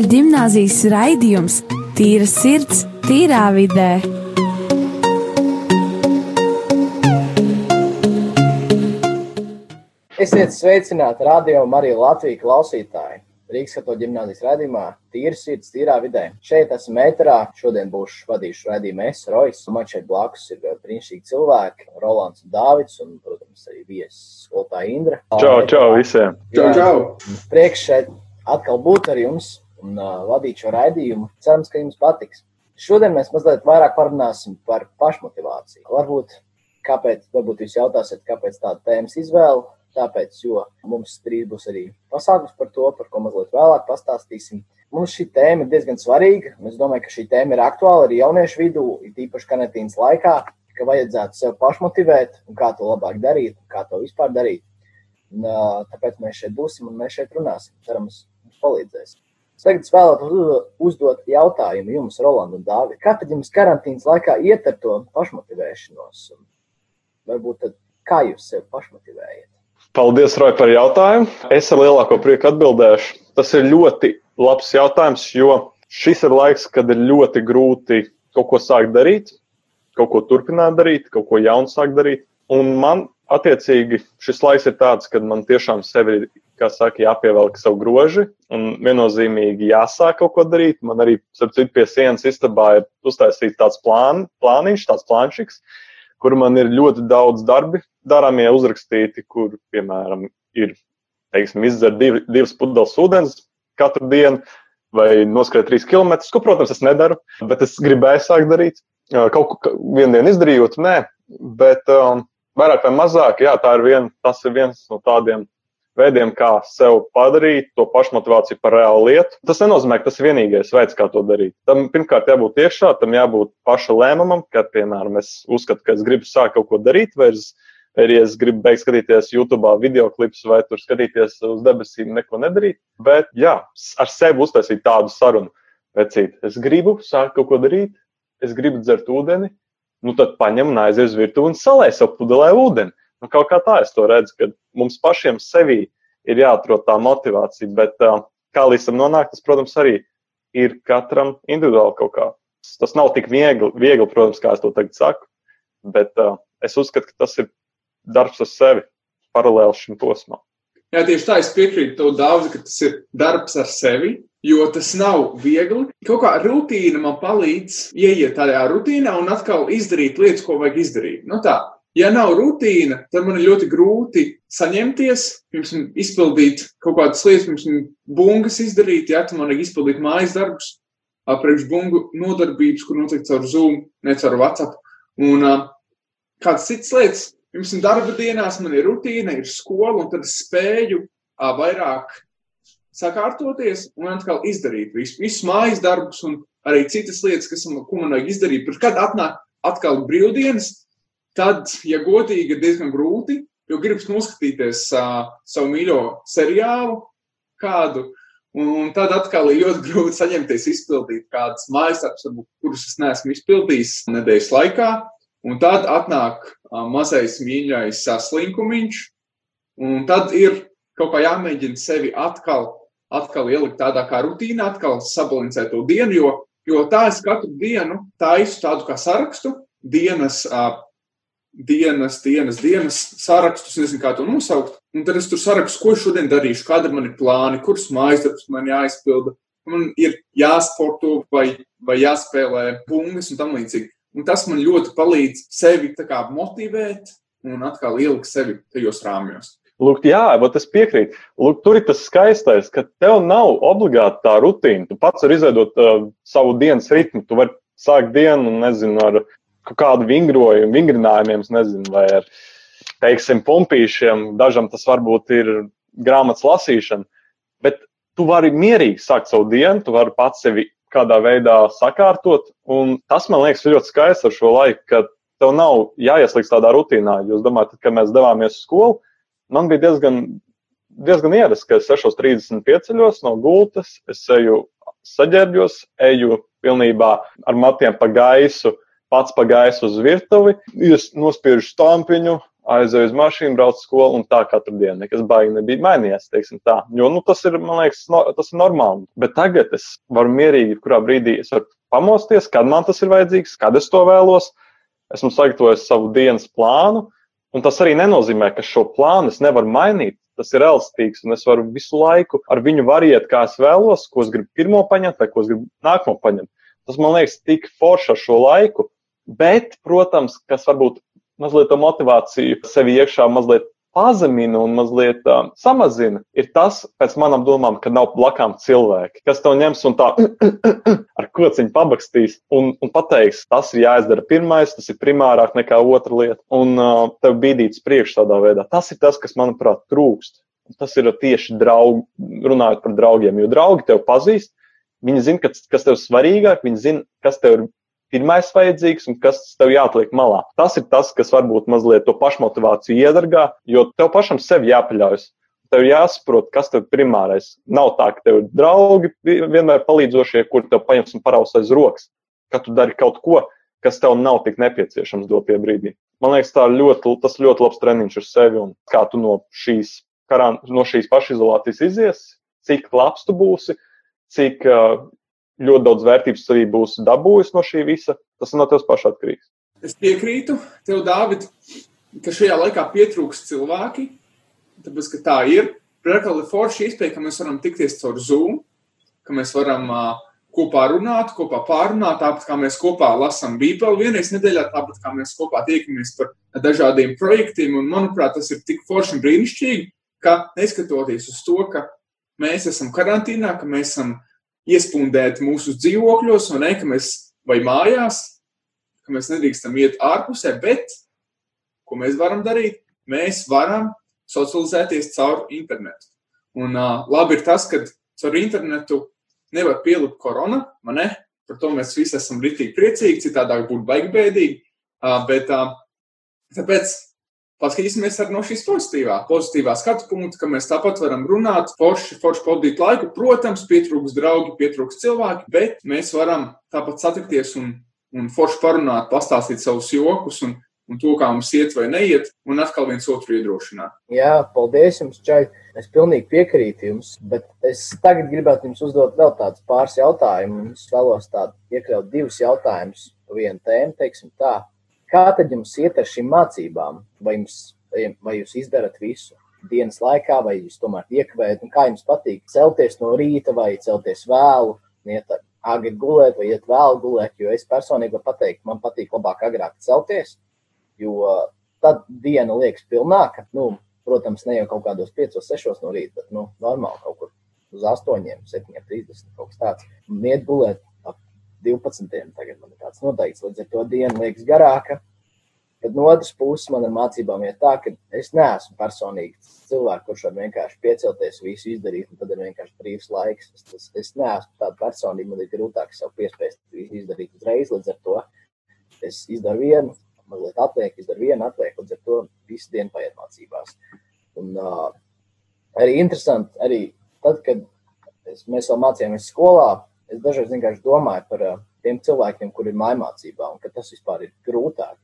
Katoļu ģimnāzijas raidījums Tīra sirds, tīrā vidē. Esiet sveicināti radio Marija Latvijas klausītāji. Rīgas katoļu ģimnāzijas raidījumā Tīra sirds, tīrā vidē. Šeit esmu metrā, šodien būšu vadījuši raidījumu es, Rojas. Man šeit blakus ir brīnišķīgi cilvēki, Rolands un Dāvids, un, protams, arī viesis skolotāja Indra. Čau, čau visiem! Čau, čau! Priekš šeit atkal būt ar jums un uh, vadīt šo raidījumu. Cerams, ka jums patiks. Šodien mēs mazliet vairāk parunāsim par pašmotivāciju. Varbūt, kāpēc, varbūt jūs jautāsiet, kāpēc tāda tēmas izvēle? Tāpēc, jo mums drīz būs arī pasākums par to, par ko mazliet vēlāk pastāstīsim. Mums šī tēma ir diezgan svarīga. Es domāju, ka šī tēma ir aktuāla arī jauniešu vidū, it īpaši karantīnas laikā, ka vajadzētu sev pašmotivēt un kā to labāk darīt, kā to vispār darīt. Un, tāpēc mēs šeit būsim un mēs šeit runāsim. Cerams, mums palīdzēs. Tagad es vēlētos uzdot jautājumu jums, Roland un Dāvid. Kā tad jums karantīnas laikā iet ar to pašmotivēšanos? Varbūt tad kā jūs sev pašmotivējat? Paldies, Roja, par jautājumu. Es ar lielāko prieku atbildēšu. Tas ir ļoti labs jautājums, jo šis ir laiks, kad ir ļoti grūti kaut ko sākt darīt, kaut ko turpināt darīt, kaut ko jaunu sākt darīt. Un man, attiecīgi, šis laiks ir tāds, kad man tiešām sevi kā saka, jāpievelk savu groži un viennozīmīgi jāsāk kaut ko darīt. Man arī, starp citu, pie sienas istabā ir uztaisīts tāds plān, plāniņš, tāds plānšiks, kur man ir ļoti daudz darbi darāmie uzrakstīti, kur, piemēram, ir, teiksim, izdzert div, divas pudeles ūdens katru dienu vai noskriet trīs kilometrus, ko, protams, es nedaru, bet es gribēju sākt darīt. Kaut ko vienu dienu izdarījot, nē, bet um, vairāk vai mazāk, jā, ir vien, tas ir viens no tādiem veidiem, kā sev padarīt to pašmotivāciju par reālu lietu. Tas nenozīmē, ka tas ir vienīgais veids, kā to darīt. Tam pirmkārt jābūt iekšā, tam jābūt paša lēmumam, kad, piemēram, es uzskatu, ka es gribu sākt kaut ko darīt, vai es, vai es gribu beigt skatīties YouTube video klipus, vai tur skatīties uz debesīm, neko nedarīt. Bet, jā, ar sevi uztaisīt tādu sarunu. Vecīt, es gribu sākt kaut ko darīt, es gribu dzert ūdeni, nu tad paņem un aizies uz virtuvi un salēj savu pudelē ūdeni. Nu, kaut kā tā es to redzu, ka mums pašiem sevī ir jāatrod tā motivācija, bet uh, kā līdz tam nonākt, tas, protams, arī ir katram individuāli kaut kā. Tas nav tik viegli, viegli protams, kā es to tagad saku, bet uh, es uzskatu, ka tas ir darbs ar sevi paralēli šim posmam. Jā, tieši tā, es piekrītu tev daudz, ka tas ir darbs ar sevi, jo tas nav viegli. Kaut kā rutīna man palīdz ieiet tajā rutīnā un atkal izdarīt lietas, ko vajag izdarīt. Nu tā, Ja nav rutīna, tad man ir ļoti grūti saņemties, pirms izpildīt kaut kādas lietas, pirms bungas izdarīt, ja man vajag izpildīt mājas darbus, priekš bungu nodarbības, kur notiek caur Zoom, ne caur WhatsApp. Un kādas citas lietas, pirms darba dienās man ir rutīna, ir skola, un tad es spēju vairāk sakārtoties un atkal izdarīt visu, visus mājas darbus un arī citas lietas, kas man, man vajag izdarīt. Pirms kad atnāk atkal brīvdienas, tad, ja godīgi, ir diezgan grūti, jo gribas noskatīties uh, savu mīļo seriālu kādu, un tad atkal ir ļoti grūti saņemties izpildīt kādas mājasdarbus, kurus es neesmu izpildījis nedēļas laikā, un tad atnāk mazais mīļais saslinkumiņš, un tad ir kaut kā jāmēģina sevi atkal, atkal ielikt tādā kā rutīnā, atkal sabalansēt to dienu, jo, jo tā es katru dienu taisu tādu kā sarakstu, dienas dienas, dienas, dienas sarakstus, nezinu, kā to nosaukt. Un tad es tur sarakstu, ko šodien darīšu, kāda ir plāni, kuras mājas darbs man jāizpilda. Man ir jāsporto vai, vai jāspēlē bungas un tam līdzīgi. Un tas man ļoti palīdz sevi kā, motivēt un atkal ielikt sevi tajos rāmjos. Lūk, jā, bet es piekrītu. Lūk, tur ir tas skaistais, ka tev nav obligāti tā rutīna. Tu pats vari izveidot uh, savu dienas ritmu. Tu vari sākt dienu, nezinu, ar kādu vingrojumu, vingrinājumiem, nezinu, vai ar, teiksim, pumpīšiem. Dažam tas varbūt ir grāmatas lasīšana, bet tu vari mierīgi sākt savu dienu, tu vari pats sevi kādā veidā sakārtot, un tas man liekas ļoti skaisti ar šo laiku, ka tev nav jāieslīgst tādā rutīnā. Jūs domājat, kad mēs devāmies uz skolu, man bija diezgan, diezgan ierasts, ka es 6.35 no gultas, es eju saģērbjos, eju pilnībā ar matiem pa gaisu, pats pa gaisu uz virtuvi, nospiežu stampiņu, aizēju uz mašīnu, braucu skolu un tā katru dienu. Nekas baigi nebija mainījies, teiksim tā. Jo, nu, tas ir, man liekas, no, tas ir normāli. Bet tagad es varu mierīgi, kurā brīdī es varu pamosties, kad man tas ir vajadzīgs, kad es to vēlos. Esmu sagatavojis savu dienas plānu, un tas arī nenozīmē, ka šo plānu es nevaru mainīt. Tas ir elastīgs, un es varu visu laiku ar viņu variet, kā es vēlos, ko es gribu pirmo paņemt, vai ko es gribu nākamo paņemt. Tas man liekas tik forši ar šo laiku, bet, protams, kas varbūt mazliet to motivāciju sevi iekšā mazliet pazemina un mazliet uh, samazina, ir tas, pēc manām domām, ka nav blakām cilvēki, kas to ņems un tā ar kociņu pabakstīs un, un pateiks, tas ir jāizdara pirmais, tas ir primārāk nekā otra lieta, un uh, tev bīdīts priekš tādā veidā. Tas ir tas, kas, manuprāt, trūkst. Tas ir tieši draugi, runājot par draugiem, jo draugi tev pazīst, viņi zina, kas, tev svarīgāk, viņi zina, kas tev ir pirmais vajadzīgs un kas tev jāatliek malā. Tas ir tas, kas varbūt mazliet to pašmotivāciju iedargā, jo tev pašam sev jāpaļaujas. Tev jāsaprot, kas tev primārais. Nav tā, ka tev ir draugi vienmēr palīdzošie, kur tev paņems un paraus aiz rokas, ka tu dari kaut ko, kas tev nav tik nepieciešams dotie brīdī. Man liekas, ļoti, tas ļoti labs treniņš ar sevi un kā tu no šīs, karā, no šīs pašizolācijas izies, cik labs tu būsi, cik uh, ļoti daudz vērtības arī būs dabūjis no šī visa. Tas no tevis pašā atkarīgs. Es piekrītu tev, Dārvid, ka šajā laikā pietrūks cilvēki, tāpēc ka tā ir. Priekšā ir forši iespēja, ka mēs varam tikties caur Zoom, ka mēs varam uh, kopā runāt, kopā pārunāt, tāpat kā mēs kopā lasām Bībeli vienreiz nedēļā, tāpat kā mēs kopā tiekamies par dažādiem projektiem. Un, manuprāt, tas ir tik forši un brīnišķīgi, ka neskatoties uz to, ka mēs esam karantīnā, ka mēs esam iespundēt mūsu dzīvokļos, ne, mēs vai mājās, ka mēs nedrīkstam iet ārpusē, bet ko mēs varam darīt? Mēs varam socializēties caur internetu. Un uh, labi ir tas, ka caur internetu nevar pielikt korona, man ne? Par to mēs visi esam ritīgi priecīgi, citādāk būtu baigi bēdīgi. Uh, bet uh, tāpēc paskatīsimies arī no šīs pozitīvā, pozitīvā skatu punkta, ka mēs tāpat varam runāt, forši, forši pavadīt laiku. Protams, pietrūks draugi, pietrūks cilvēki, bet mēs varam tāpat satikties un, un forši parunāt, pastāstīt savus jokus un, un to, kā mums iet vai neiet, un atkal viens otru iedrošināt. Jā, paldies jums, Čai. Es pilnīgi piekrītu jums, bet es tagad gribētu jums uzdot vēl tādus pāris jautājumus. Es vēlos tādu iekļaut divus jautājumus pa vienu tēmu, teiksim tā. Kā tad jums iet ar šīm mācībām? Vai, jums, vai jūs izdarat visu dienas laikā, vai jūs tomēr iekavējat? Kā jums patīk celties no rīta vai celties vēlu, iet agri gulēt vai iet vēl gulēt? Jo es personīgi varu pateikt, man patīk labāk agrāk celties, jo tad diena liekas pilnāka. Nu, protams, ne jau kaut kādos 5, 6 no rīta, bet nu, normāli kaut kur uz 8, 7, 30 kaut kas tāds. Un iet gulēt 12. Tagad man ir tāds noteikts, līdz ar to diena liekas garāka. Bet no otras puses, man ar mācībām ir tā, ka es neesmu personīgi cilvēks, kurš var vienkārši piecelties, visu izdarīt, un tad ir vienkārši brīvs laiks. Es, es, es neesmu tāda personība, man ir grūtāk sev piespiest visu izdarīt uzreiz. Līdz ar to es izdaru vienu, mazliet atliek, izdaru vienu, atliek, līdz ar to visu dienu paiet mācībās. Un uh, arī interesanti, arī tad, kad es, mēs vēl mācījāmies skolā, Es dažreiz vienkārši domāju par uh, tiem cilvēkiem, kuri ir mājmācībā, un ka tas vispār ir grūtāk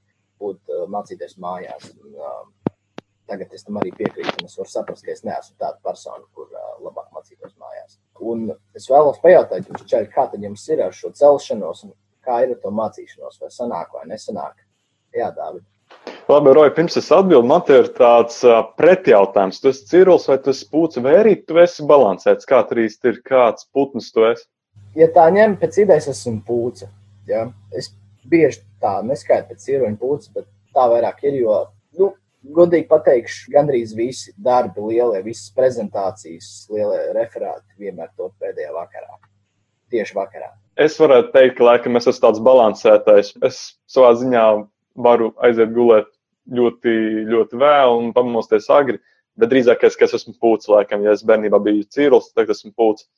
būt uh, mācīties mājās. Un, uh, tagad es tam arī piekrītu, un es varu saprast, ka es neesmu tāda persona, kur uh, labāk mācītos mājās. Un es vēlos pajautāt jums, Čaļ, kā tad jums ir ar šo celšanos, un kā ir ar to mācīšanos, vai sanāk vai nesanāk? Jā, Dāvid. Labi, Roja, pirms es atbildu, man te ir tāds uh, pretjautājums. Tu esi cirulis vai tu esi pūcis, vai arī tu esi balansēts? Kā tur īsti ir, kāds putns tu esi? Ja tā ņem pēc idejas, esmu pūce. Ja? Es bieži tā neskaitu pēc ieroņa pūces, bet tā vairāk ir, jo, nu, godīgi pateikšu, gandrīz visi darbi, lielie, visas prezentācijas, lielie referāti vienmēr to pēdējā vakarā. Tieši vakarā. Es varētu teikt, ka laikam es esmu tāds balansētais. Es savā ziņā varu aiziet gulēt ļoti, ļoti vēl un pamosties agri, bet drīzāk es, es esmu pūcis, laikam, ja es bērnībā biju cīrulis, tagad esmu pūcis.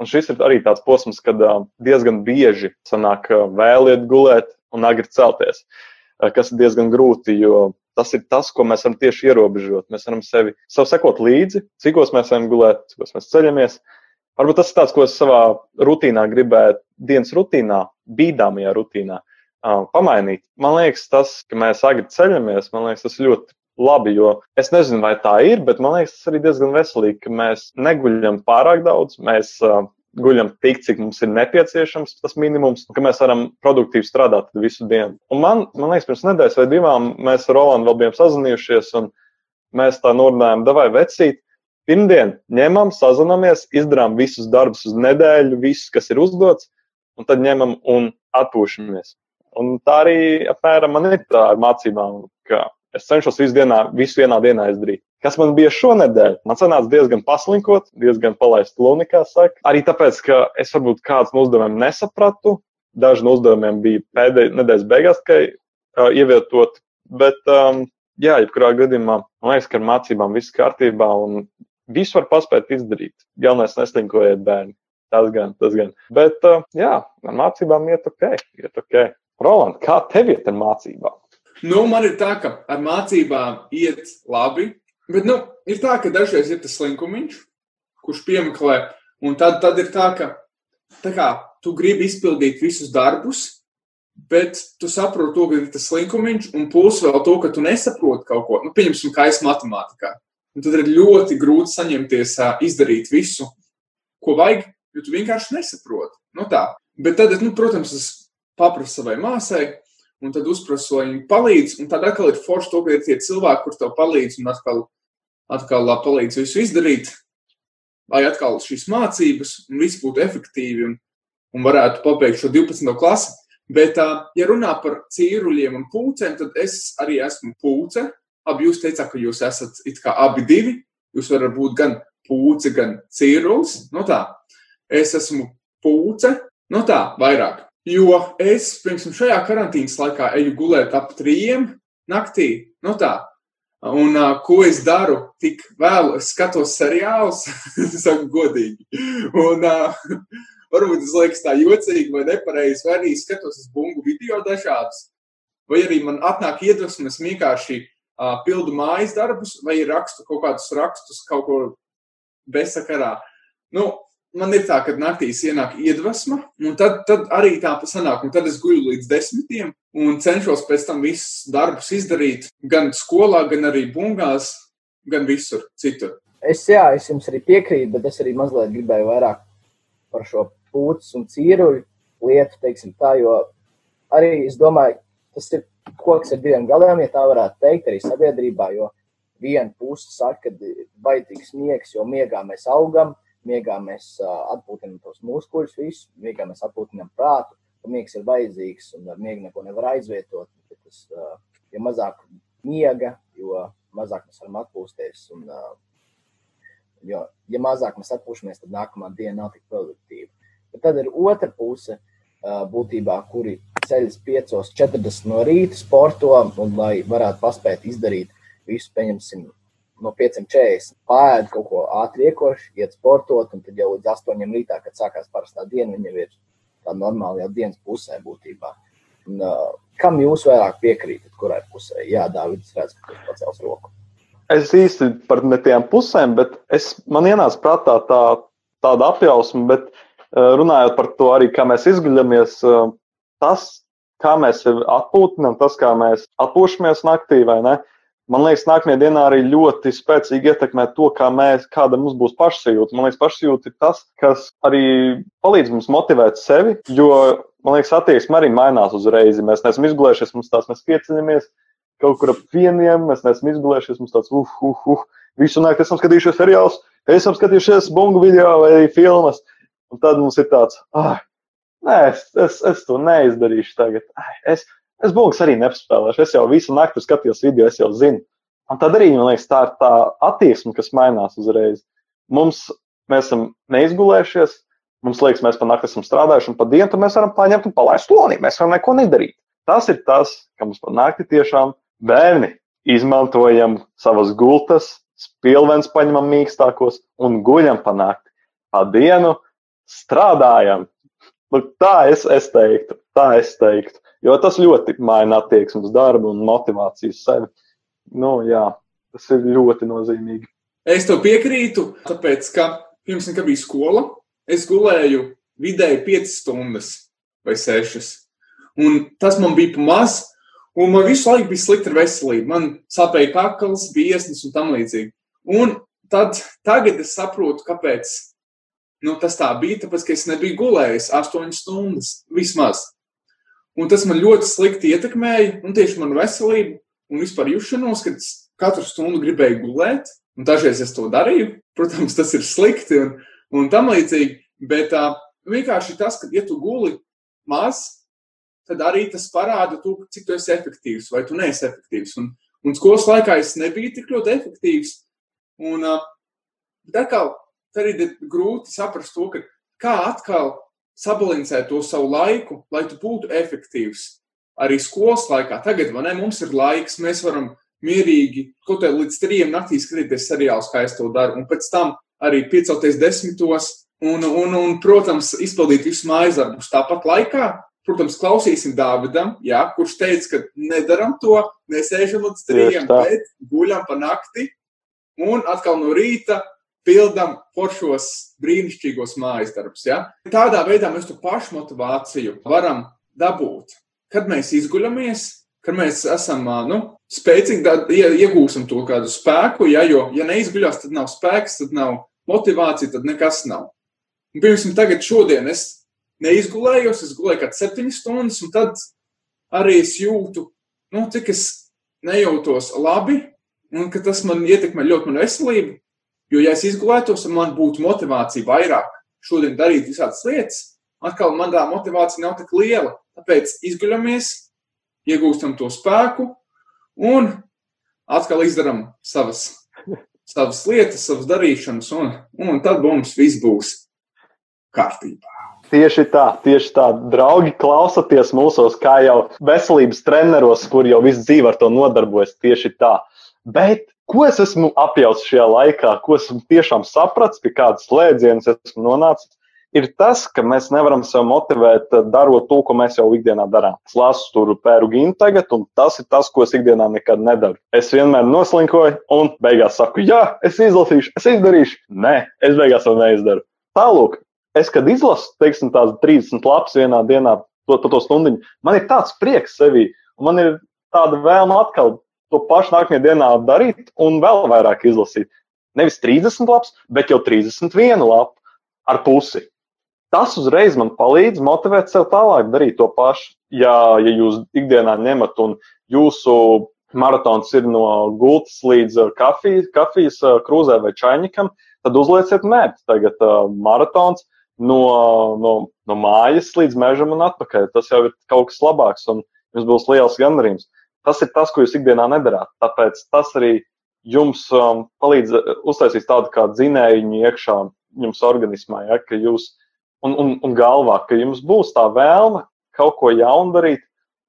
Un šis ir arī tāds posms, kad diezgan bieži sanāk vēliet gulēt un agri celties, kas ir diezgan grūti, jo tas ir tas, ko mēs varam tieši ierobežot. Mēs varam sevi sev sekot līdzi, cikos mēs varam gulēt, cikos mēs ceļamies. Varbūt tas ir tāds, ko es savā rutīnā gribētu, dienas rutīnā, bīdāmajā rutīnā, pamainīt. Man liekas, tas, ka mēs agri ceļamies, man liekas, tas ļoti labi, jo es nezinu, vai tā ir, bet man liekas, tas arī diezgan veselīgi, ka mēs neguļam pārāk daudz. Mēs uh, guļam tik, cik mums ir nepieciešams, tas minimums, ka mēs varam produktīvi strādāt visu dienu. Un man, man liekas, pirms nedēļas vai divām mēs ar Rolandu vēl bijām sazinājušies, un mēs tā norunājām, davai vecīt. Pirmdien ņemam, sazināmies, izdarām visus darbus uz nedēļu, visus, kas ir uzdots, un tad ņemam un atpūšamies. Un tā arī apmēram man ir tā ar mācībām, ka es cenšos visu, dienā, visu vienā dienā izdarīt. Kas man bija šonadēļ? Man sanāca diezgan paslinkot, diezgan palaist luni, kā saka. Arī tāpēc, ka es varbūt kāds no uzdevumiem nesapratu. Daži no uzdevumiem bija pēdējā nedēļas beigās, ka uh, ievietot. Bet, um, jā, jebkurā gadījumā, man liekas, ka ar mācībām viss kārtībā un visu var paspēt izdarīt. Galvenais neslinkojiet bērni. Tas gan, tas gan. Bet, uh, jā, ar mācībām iet ok. Iet ok. Roland, kā tev iet ar mācībām? Nu, man ir tā, ka ar mācībām iet labi. Bet, nu, ir tā, ka dažreiz ir tas slinkumiņš, kurš piemeklē, un tad, tad ir tā, ka tā kā, tu gribi izpildīt visus darbus, bet tu saproti to, ka ir tas slinkumiņš, un plus vēl to, ka tu nesaproti kaut ko. Nu, pieņemsim, kā es matemātikā. Un tad ir ļoti grūti saņemties, izdarīt visu, ko vajag, jo tu vienkārši nesaproti. Nu, tā. Bet tad, nu, protams, es paprasu savai māsai, un tad viņi palīdz. Un tad atkal ir forši to, ka ir tie cilvēki, kurš tev palīdz, un atkal atkal palīdz visu izdarīt, lai atkal šīs mācības un viss būtu efektīvi un, un varētu pabeigt šo 12. klasi. Bet, ja runā par cīruļiem un pūcēm, tad es arī esmu pūce. Abi jūs teicāt, ka jūs esat it kā abi divi. Jūs varat būt gan pūce, gan cīrulis. No tā, es esmu pūce, no tā, vairāk. Jo es, piemēram, šajā karantīnas laikā eju gulēt ap trījiem naktī. No tā, Un uh, ko es daru tik vēlu? Es skatos seriālus, saku godīgi. Un uh, varbūt tas liekas tā jocīgi vai nepareizi, vai arī skatos uz bungu video dažādus. Vai arī man atnāk iedvesmas vienkārši uh, pildu mājas darbus, vai rakstu kaut kādus rakstus kaut ko bezsakarā. Nu, man ir tā, ka naktīs ienāk iedvesma, un tad, tad arī tā sanāk, un tad es guļu līdz desmitiem un cenšos pēc tam visus darbus izdarīt gan skolā, gan arī bungās, gan visur citur. Es, jā, es jums arī piekrītu, bet es arī mazliet gribēju vairāk par šo pūces un cīruļu lietu, teiksim tā, jo arī es domāju, tas ir koks ar diviem galiem, ja tā varētu teikt, arī sabiedrībā, jo viena puse saka, ka baidīgs miegs, jo miegā mēs augam, miegā mēs atpūtinām tos muskuļus, visu, miegā mēs atpūtinām prātu, ka miegs ir vajadzīgs un ar miegu neko nevar aizvietot. Tas, ja mazāk miega, jo mazāk mēs varam atpūsties. Un, jo, ja mazāk mēs atpūšamies, tad nākamā diena nav tik produktīva. Bet tad ir otra puse, būtībā, kuri ceļas 5.40 no rīta sporto, un lai varētu paspēt izdarīt visu, pieņemsim, no 5.40 pāri kaut ko ātri iekoši, iet sportot, un tad jau līdz 8 rītā, kad sākās parastā diena, viņa ir tā normāli jau dienas pusē būtībā. Un, uh, kam jūs vairāk piekrītat, kurai pusē? Jā, Dārvids, redz, ka viņš pacels roku. Es īsti par ne tiem pusēm, bet es, man ienāca prātā tā, tāda apjausma, bet uh, runājot par to arī, kā mēs izguļamies, uh, tas, kā mēs sevi atpūtinām, tas, kā mēs atpūšamies naktī vai ne, man liekas, nākamajā dienā arī ļoti spēcīgi ietekmē to, kā mēs, kāda mums būs pašsajūta. Man liekas, pašsajūta ir tas, kas arī palīdz mums motivēt sevi, jo, man liekas, attieksme arī mainās uzreiz. Mēs neesam izgulējušies, mums tās mēs pieceļamies kaut kur ap vieniem, mēs neesam izgulējušies, mums tāds, uh, uh, uh, visu naktī esam skatījušies seriālus, esam skatījušies bungu video vai filmas, un tad mums ir tāds, ah, nē, es, es, es to neizdarīšu tagad. Es, Es būs arī nespēlēšu. Es jau visu nakti skatījos video, es jau zinu. Un tad arī, man liekas, tā ir tā attieksme, kas mainās uzreiz. Mums, mēs esam neizgulējušies, mums liekas, mēs pa nakti esam strādājuši, un pa dienu mēs varam paņemt un palaist lonī. Mēs varam neko nedarīt. Tas ir tas, ka mums pa nakti tiešām bērni izmantojam savas gultas, spilvens paņemam mīkstākos un guļam pa nakti. Pa dienu strādājam. Nu, tā es, es teiktu, tā es teiktu. Jo tas ļoti maina attieksmi uz darbu un motivāciju sevi. Nu, jā, tas ir ļoti nozīmīgi. Es tev piekrītu, tāpēc, ka pirms tam bija skola, es gulēju vidēji 5 stundas vai 6. Un tas man bija pa maz. Un man visu laiku bija slikta veselība. Man sāpēja kakls, biesnis un tam līdzīgi. Un tad, tagad es saprotu, kāpēc nu, tas tā bija. Tāpēc, ka es nebiju gulējis astoņas stundas vismaz. Un tas man ļoti slikti ietekmēja, un tieši manu veselību un vispār jušanos, kad katru stundu gribēju gulēt. Un dažreiz es to darīju. Protams, tas ir slikti un, un tam līdzīgi. Bet uh, vienkārši tas, ka, ja tu guli maz, tad arī tas parāda to, cik tu esi efektīvs vai tu neesi efektīvs. Un, un skolas laikā es nebiju tik ļoti efektīvs. Un uh, atkal, tad ir grūti saprast to, ka kā atkal sabalansēt to savu laiku, lai tu būtu efektīvs. Arī skolas laikā, tagad, vai ne, mums ir laiks, mēs varam mierīgi kaut kā līdz trijiem naktī skatīties seriālus, kā es to daru, un pēc tam arī piecelties desmitos, un, un, un protams, izpildīt visus mājas darbus tāpat laikā. Protams, klausīsim Dāvidam, jā, kurš teica, ka nedaram to, nesēžam līdz trījiem, bet guļam pa nakti un atkal no rīta pildām foršos brīnišķīgos mājas darbus. Ja? Tādā veidā mēs to pašu motivāciju varam dabūt. Kad mēs izguļamies, kad mēs esam nu, spēcīgi, tad iegūsim to kādu spēku, ja, jo, ja neizguļās, tad nav spēks, tad nav motivācija, tad nekas nav. Un, piemēram, tagad šodien es neizgulējos, es gulēju kaut kādas septiņas stundas, un tad arī es jūtu, nu, cik es nejūtos labi, un ka tas man ietekmē ļoti manu veselību. Jo, ja es izgulētos, man būtu motivācija vairāk šodien darīt visādas lietas, atkal man tā motivācija nav tik liela. Tāpēc izguļamies, iegūstam to spēku un atkal izdarām savas, savas lietas, savas darīšanas, un, un tad mums viss būs kārtībā. Tieši tā, tieši tā. Draugi, klausieties mūsos, kā jau veselības treneros, kur jau visu dzīvi ar to nodarbojas. Tieši tā. Bet Ko es esmu apjauts šajā laikā, ko esmu tiešām sapratis, pie kādas slēdzienas esmu nonācis, ir tas, ka mēs nevaram sev motivēt, eh, darot to, ko mēs jau ikdienā darām. Es lasu tur pēru gimnu tagad, un tas ir tas, ko es ikdienā nekad nedaru. Es vienmēr noslinkoju, un beigās saku, jā, es izlasīšu, es izdarīšu. Nē, es beigās to neizdaru. Tālāk, es kad izlasu, teiksim, tās 30 lapas vienā dienā, to, to, to stundiņu, man ir tāds prieks sevī, un man ir tāda vēlme atkal to pašu nākamajā dienā darīt un vēl vairāk izlasīt. Nevis 30 lapas, bet jau 31 lapu ar pusi. Tas uzreiz man palīdz motivēt sev tālāk darīt to pašu. Ja, ja jūs ikdienā ņemat un jūsu maratons ir no gultas līdz kafijas, kafijas krūzē vai čaņikam, tad uzlieciet mērķi. Tagad uh, maratons no, no, no mājas līdz mežam un atpakaļ. Tas jau ir kaut kas labāks un jums būs liels gandarījums tas ir tas, ko jūs ikdienā nedarāt. Tāpēc tas arī jums um, palīdz uh, uztaisīt tādu kā dzinēju iekšā jums organismā, ja, ka jūs un, un, un galvā, ka jums būs tā vēlme kaut ko jaunu darīt,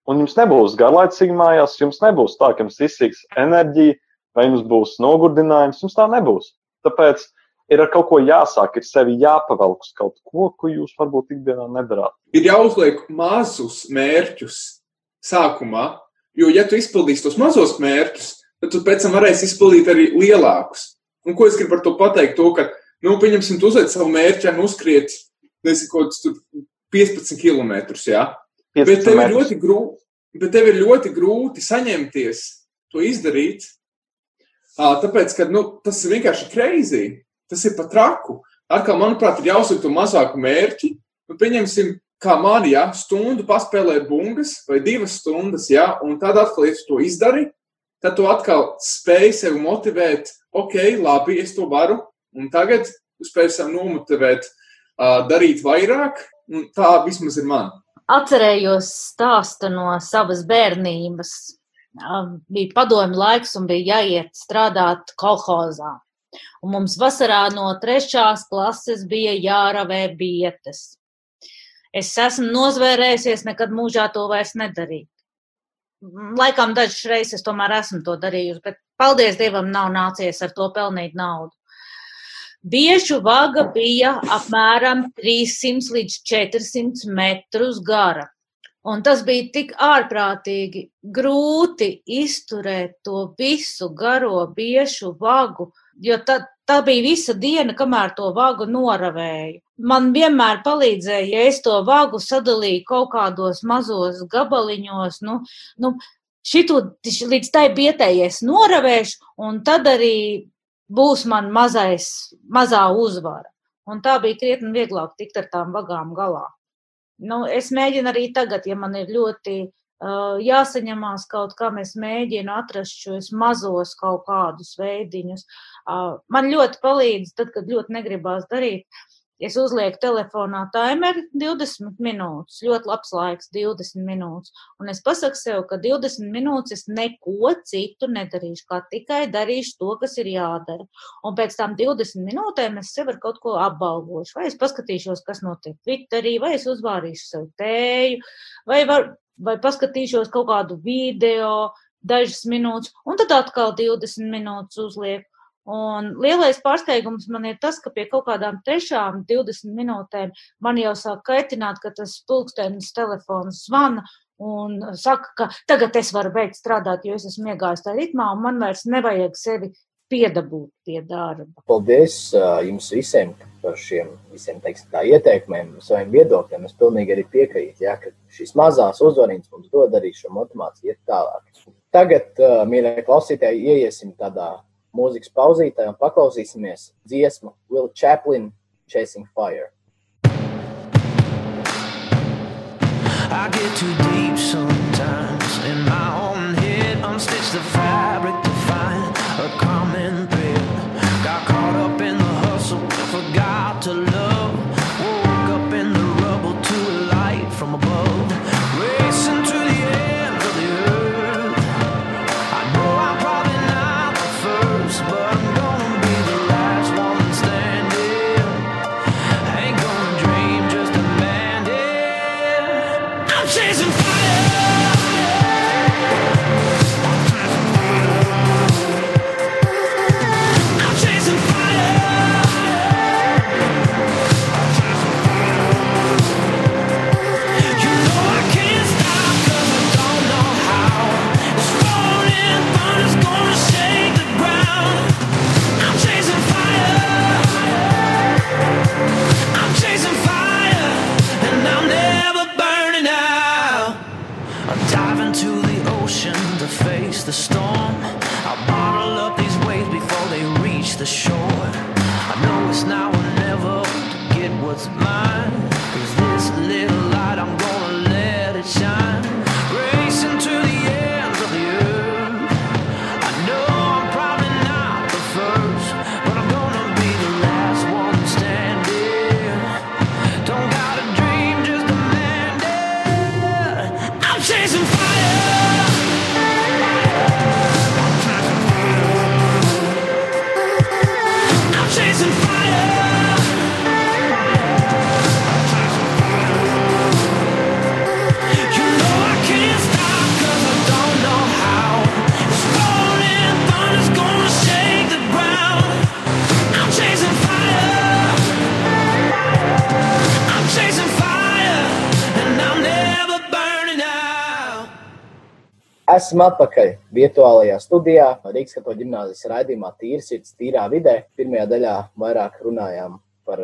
un jums nebūs garlaicīgi mājās, jums nebūs tā, ka jums izsīks enerģija, vai jums būs nogurdinājums, jums tā nebūs. Tāpēc ir ar kaut ko jāsāk, ir sevi jāpavelk uz kaut ko, ko jūs varbūt ikdienā nedarāt. Ir jāuzliek mazus mērķus sākumā, Jo, ja tu izpildīsi tos mazos mērķus, tad tu pēc tam varēsi izpildīt arī lielākus. Un ko es gribu ar to pateikt? To, ka, nu, pieņemsim, tu uzliec savu mērķi un uzskriet, nezinu, ko tas tur 15 km. Ja? 15 bet tev ir ļoti grūti. Bet tev ir ļoti grūti saņemties to izdarīt. Tāpēc, ka nu, tas ir vienkārši kreizī. Tas ir pat traku. Atkal, manuprāt, ir jāuzliek to mazāku mērķi. Nu, pieņemsim, kā man, ja stundu paspēlēt bungas vai divas stundas, ja, un tad atkal, ja tu to izdari, tad tu atkal spēj sevi motivēt, ok, labi, es to varu, un tagad spēj sev nomotivēt, uh, darīt vairāk, un tā vismaz ir man. Atcerējos stāstu no savas bērnības. Bija padomju laiks un bija jāiet strādāt kolhozā. Un mums vasarā no trešās klases bija jāravē bietes. Es esmu nozvērējusies, nekad mūžā to vairs nedarīt. Laikam dažas reizes tomēr esmu to darījusi, bet paldies Dievam nav nācies ar to pelnīt naudu. Biežu vaga bija apmēram 300 līdz 400 metrus gara. Un tas bija tik ārprātīgi grūti izturēt to visu garo biešu vagu, jo tad, tā bija visa diena, kamēr to vagu noravēju. Man vienmēr palīdzēja, ja es to vagu sadalīju kaut kādos mazos gabaliņos, nu, nu šito līdz tai bietējies noravēšu, un tad arī būs man mazais, mazā uzvara. Un tā bija krietni vieglāk tikt ar tām vagām galā. Nu, es mēģinu arī tagad, ja man ir ļoti uh, jāsaņemās kaut kā, es mēģinu atrast šos mazos kaut kādus veidiņus. Uh, man ļoti palīdz, tad, kad ļoti negribās darīt, Es uzlieku telefonā timeri 20 minūtes, ļoti labs laiks, 20 minūtes. Un es pasaku sev, ka 20 minūtes es neko citu nedarīšu, kā tikai darīšu to, kas ir jādara. Un pēc tam 20 minūtēm es sev ar kaut ko apbalvošu. Vai es paskatīšos, kas notiek Twitterī, vai es uzvārīšu sev tēju, vai, var, vai paskatīšos kaut kādu video dažas minūtes, un tad atkal 20 minūtes uzlieku. Un lielais pārsteigums man ir tas, ka pie kaut kādām trešām 20 minūtēm man jau sāk kaitināt, ka tas pulkstenis telefons zvana un saka, ka tagad es varu beigt strādāt, jo es esmu iegājis tā ritmā un man vairs nevajag sevi piedabūt pie darba. Paldies jums visiem par šiem visiem, teiksim, tā ieteikumiem, saviem viedokļiem. Es pilnīgi arī piekrītu, ja, ka šīs mazās uzvarības mums dod arī šo motivāciju iet tālāk. Tagad, mīļie klausītāji, ieiesim tādā mūzikas pauzītē un paklausīsimies dziesmu Will Chaplin Chasing Fire. I get too deep sometimes in my own head, unstitch the fabric Esam atpakaļ virtuālajā studijā. Rīgas katoļu ģimnāzijas raidījumā Tīra sirds, tīrā vidē. Pirmajā daļā vairāk runājām par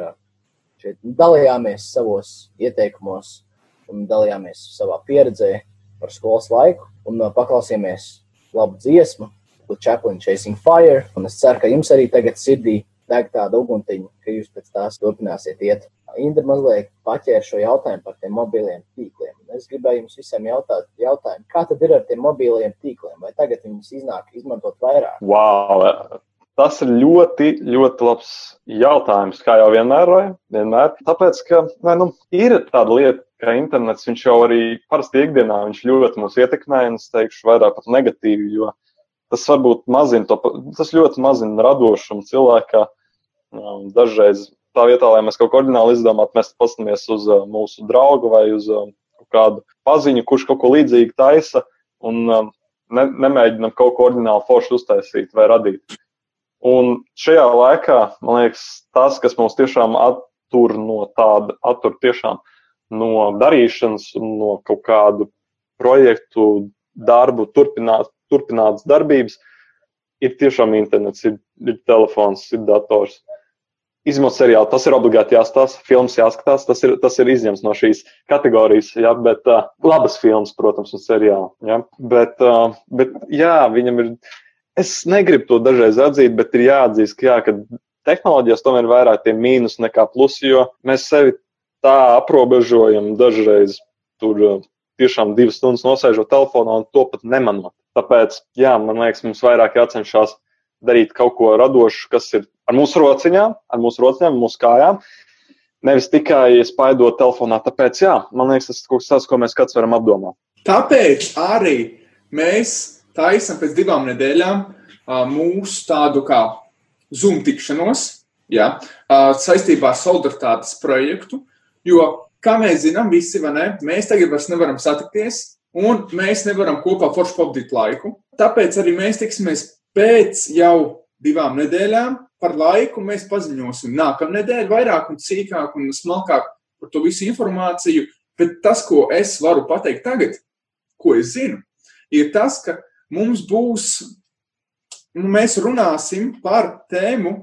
šeit, dalījāmies savos ieteikumos un dalījāmies savā pieredzē par skolas laiku un uh, paklausījāmies labu dziesmu, Chaplin Chasing Fire. Un es ceru, ka jums arī tagad sirdī deg tāda uguntiņa, ka jūs pēc tās turpināsiet iet. Indra mazliet paķēra šo jautājumu par tiem mobiliem tīkliem. Es gribēju jums visiem jautāt, jautājumu, kā tad ir ar tiem mobiliem tīkliem? Vai tagad viņus iznāk izmantot vairāk? Wow! Tas ir ļoti, ļoti labs jautājums, kā jau vienmēr. vai? vienmēr. Tāpēc, ka vai, nu, ir tāda lieta, ka internets jau arī parasti ikdienā ļoti mūs ietekmē, un es teikšu, vairāk pat negatīvi, jo tas varbūt mazina to, tas ļoti mazina radošumu cilvēkā. Um, Dažreiz tā vietā, lai mēs kaut ko oriģināli izdomātu, mēs paskatāmies uz uh, mūsu draugu vai uz uh, kādu paziņu, kurš kaut ko līdzīgu taisa, un um, ne, nemēģinam kaut ko oriģināli forši uztaisīt vai radīt. Un šajā laikā, man liekas, tas, kas mums tiešām attur no tāda, attur tiešām no darīšanas, no kaut kādu projektu, darbu, turpināt, turpinātas darbības, ir tiešām internets, ir, ir telefons, ir dators. Izņemot seriālu, tas ir obligāti jāstāsta, filmas jāskatās, tas ir, tas ir izņemts no šīs kategorijas, ja, bet uh, labas filmas, protams, un seriāli. Ja, bet, uh, bet, jā, viņam ir, es negribu to dažreiz atzīt, bet ir jāatzīst, ka, jā, ka tehnoloģijās tomēr ir vairāk tie mīnus nekā plusi, jo mēs sevi tā aprobežojam dažreiz tur uh, tiešām divas stundas nosēžot telefonā un to pat nemanot. Tāpēc, jā, man liekas, mums vairāk jācenšas darīt kaut ko radošu, kas ir ar mūsu rociņām, ar mūsu rociņām, mūsu kājām. Nevis tikai spaidot telefonā. Tāpēc, jā, man liekas, tas ir kaut kas tāds, ko mēs kāds varam apdomāt. Tāpēc arī mēs taisam pēc divām nedēļām mūsu tādu kā Zoom tikšanos, jā, saistībā ar solidaritātes projektu, jo, kā mēs zinām, visi, ne, mēs tagad vairs nevaram satikties, un mēs nevaram kopā forši pavadīt laiku. Tāpēc arī mēs tiksimies pēc jau divām nedēļām par laiku mēs paziņosim nākamnedēļ vairāk un sīkāk un smalkāk par to visu informāciju. Bet tas, ko es varu pateikt tagad, ko es zinu, ir tas, ka mums būs, nu, mēs runāsim par tēmu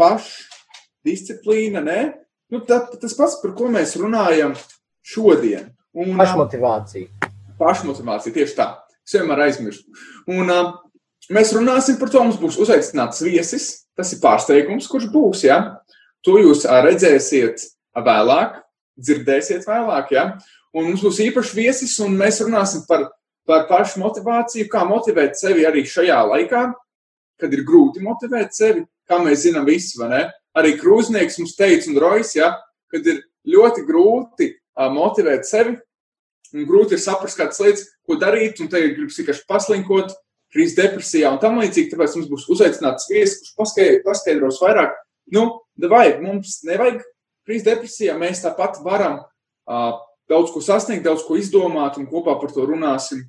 pašdisciplīna, ne? Nu, tā, tas pats, par ko mēs runājam šodien. Un, pašmotivācija. Pašmotivācija, tieši tā. Es vienmēr aizmirstu. Un uh, mēs runāsim par to, mums būs uzaicināts viesis, Tas ir pārsteigums, kurš būs. Ja? To jūs redzēsiet vēlāk, dzirdēsiet vēlāk. Ja? Un mums būs īpašs viesis, un mēs runāsim par, par pašu motivāciju, kā motivēt sevi arī šajā laikā, kad ir grūti motivēt sevi, kā mēs zinām, visi, vai ne? Arī krūznieks mums teica, un Rojas, ja, kad ir ļoti grūti uh, motivēt sevi, un grūti ir saprast kādas lietas, ko darīt, un te ir gribas vienkārši paslinkot, krīzes depresijā un tam līdzīgi. Tāpēc mums būs uzaicināts viesis, kurš paskaidros vairāk. Nu, vai mums nevajag krīzes depresijā, mēs tāpat varam uh, daudz ko sasniegt, daudz ko izdomāt un kopā par to runāsim.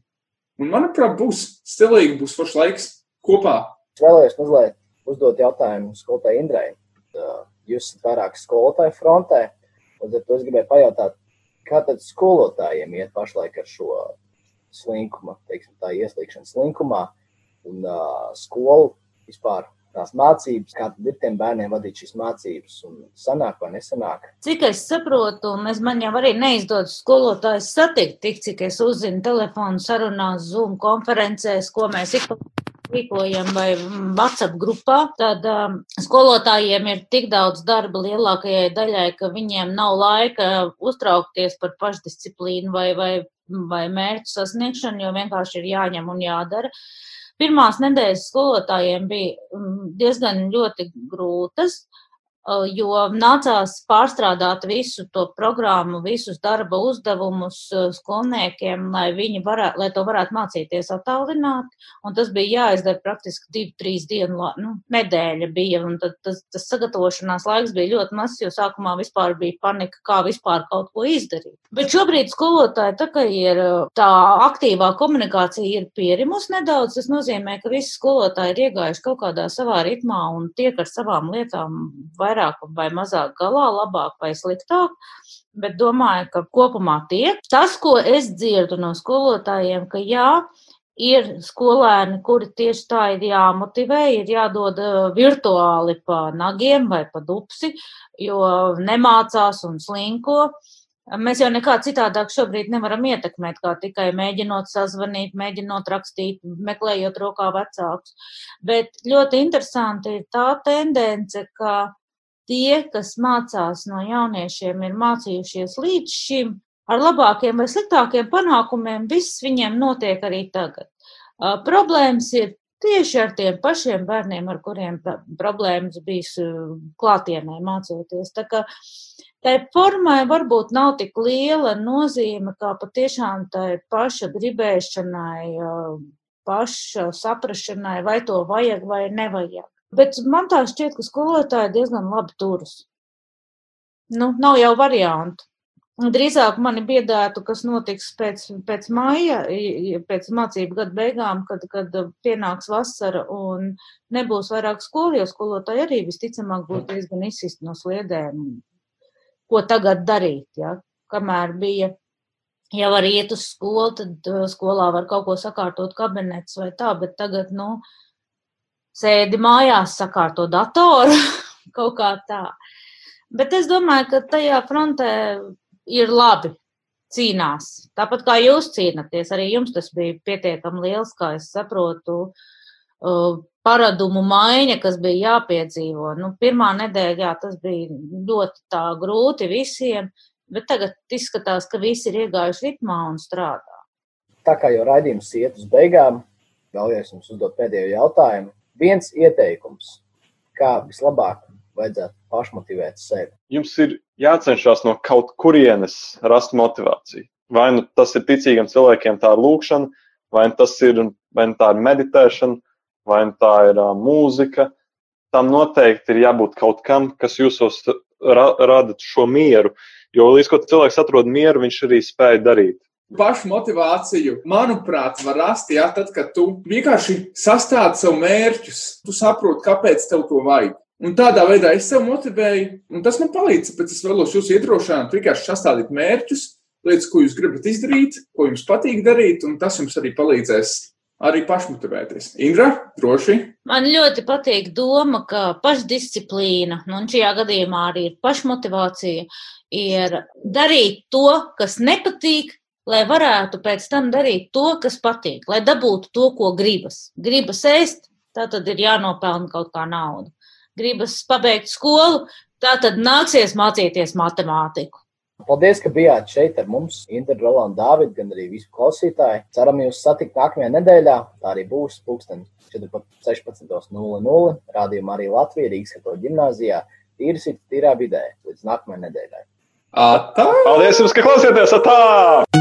Un, manuprāt, būs stilīgi, būs foršs laiks kopā. Vēlējos mazliet uzdot jautājumu skolotāju Indrai. Jūs esat vairāk skolotāju frontē, un tad es gribēju pajautāt, kā tad skolotājiem iet pašlaik ar šo slinkuma, teiksim, tā ieslīgšana slinkumā un uh, skolu vispār. Tās mācības, kā tad ir tiem bērniem vadīt šīs mācības, un sanāk vai nesanāk. Cik es saprotu, mēs man jau arī neizdodas skolotājs satikt, tik cik es uzzinu telefonu sarunās, Zoom konferencēs, ko mēs ik rīkojam vai WhatsApp grupā, tad um, skolotājiem ir tik daudz darba lielākajai daļai, ka viņiem nav laika uztraukties par pašdisciplīnu vai, vai vai mērķu sasniegšanu, jo vienkārši ir jāņem un jādara. Pirmās nedēļas skolotājiem bija mm, diezgan ļoti grūtas, jo nācās pārstrādāt visu to programmu, visus darba uzdevumus skolniekiem, lai varētu, lai to varētu mācīties attālināt, un tas bija jāizdara praktiski divu, trīs dienu, nu, nedēļa bija, un tad tas, tas sagatavošanās laiks bija ļoti mazs, jo sākumā vispār bija panika, kā vispār kaut ko izdarīt. Bet šobrīd skolotāji, tā kā ir tā aktīvā komunikācija ir pierimus nedaudz, tas nozīmē, ka visi skolotāji ir iegājuši kaut kādā savā ritmā un tiek ar savām lietām vai vairāk vai mazāk galā, labāk vai sliktāk. Bet domāju, ka kopumā tiek. Tas, ko es dzirdu no skolotājiem, ka jā, ir skolēni, kuri tieši tā ir jāmotivē, ir jādod virtuāli pa nagiem vai pa dupsi, jo nemācās un slinko. Mēs jau nekā citādāk šobrīd nevaram ietekmēt, kā tikai mēģinot sazvanīt, mēģinot rakstīt, meklējot rokā vecākus. Bet ļoti interesanti ir tā tendence, ka tie, kas mācās no jauniešiem, ir mācījušies līdz šim ar labākiem vai sliktākiem panākumiem, viss viņiem notiek arī tagad. Problēmas ir tieši ar tiem pašiem bērniem, ar kuriem problēmas bijis klātienē mācoties. Tā kā tai formai varbūt nav tik liela nozīme, kā patiešām tai paša gribēšanai, paša saprašanai, vai to vajag vai nevajag. Bet man tā šķiet, ka skolotāji diezgan labi turas. Nu, nav jau variantu. Drīzāk mani biedētu, kas notiks pēc, pēc maija, pēc mācību gada beigām, kad, kad pienāks vasara un nebūs vairāk skolu, jo skolotāji arī visticamāk būs diezgan izsist no sliedēm. Ko tagad darīt, ja? Kamēr bija ja var iet uz skolu, tad uh, skolā var kaut ko sakārtot kabinets vai tā, bet tagad, nu, sēdi mājās, sakārto datoru, kaut kā tā. Bet es domāju, ka tajā frontē ir labi cīnās. Tāpat kā jūs cīnāties, arī jums tas bija pietiekami liels, kā es saprotu, paradumu maiņa, kas bija jāpiedzīvo. Nu, pirmā nedēļā jā, tas bija ļoti tā grūti visiem, bet tagad izskatās, ka visi ir iegājuši ritmā un strādā. Tā kā jau raidījums iet uz beigām, vēlējos jums uzdot pēdējo jautājumu. Viens ieteikums, kā vislabāk vajadzētu pašmotivēt sevi. Jums ir jācenšas no kaut kurienes rast motivāciju. Vai nu tas ir ticīgiem cilvēkiem, tā ir lūkšana, vai nu tas ir, vai nu tā ir meditēšana, vai nu tā ir uh, mūzika. Tam noteikti ir jābūt kaut kam, kas jūsos ra rada šo mieru. Jo līdz ko cilvēks atrod mieru, viņš arī spēj darīt. Pašu motivāciju, manuprāt, var rast, ja tad, kad tu vienkārši sastādi sev mērķus, tu saproti, kāpēc tev to vajag. Un tādā veidā es sev motivēju, un tas man palīdz. Tāpēc es vēlos jūs iedrošināt, vienkārši sastādīt mērķus, lietas, ko jūs gribat izdarīt, ko jums patīk darīt, un tas jums arī palīdzēs arī pašmotivēties. Indra, droši. Man ļoti patīk doma, ka pašdisciplīna, nu, un šajā gadījumā arī ir pašmotivācija, ir darīt to, kas nepatīk, lai varētu pēc tam darīt to, kas patīk, lai dabūtu to, ko gribas. Gribas ēst, tā tad ir jānopelna kaut kā nauda gribas pabeigt skolu, tā tad nāksies mācīties matemātiku. Paldies, ka bijāt šeit ar mums, Inter, Rolandu, Dāvidu, gan arī visu klausītāju. Ceram jūs satikt nākamajā nedēļā. Tā arī būs pulksten 16.00. Rādījumā arī Latvija Rīgas katoļu ģimnāzijā. Tīras ir tīrā vidē. Līdz nākamajai nedēļai. Atā! Paldies jums, ka klausieties! Atā!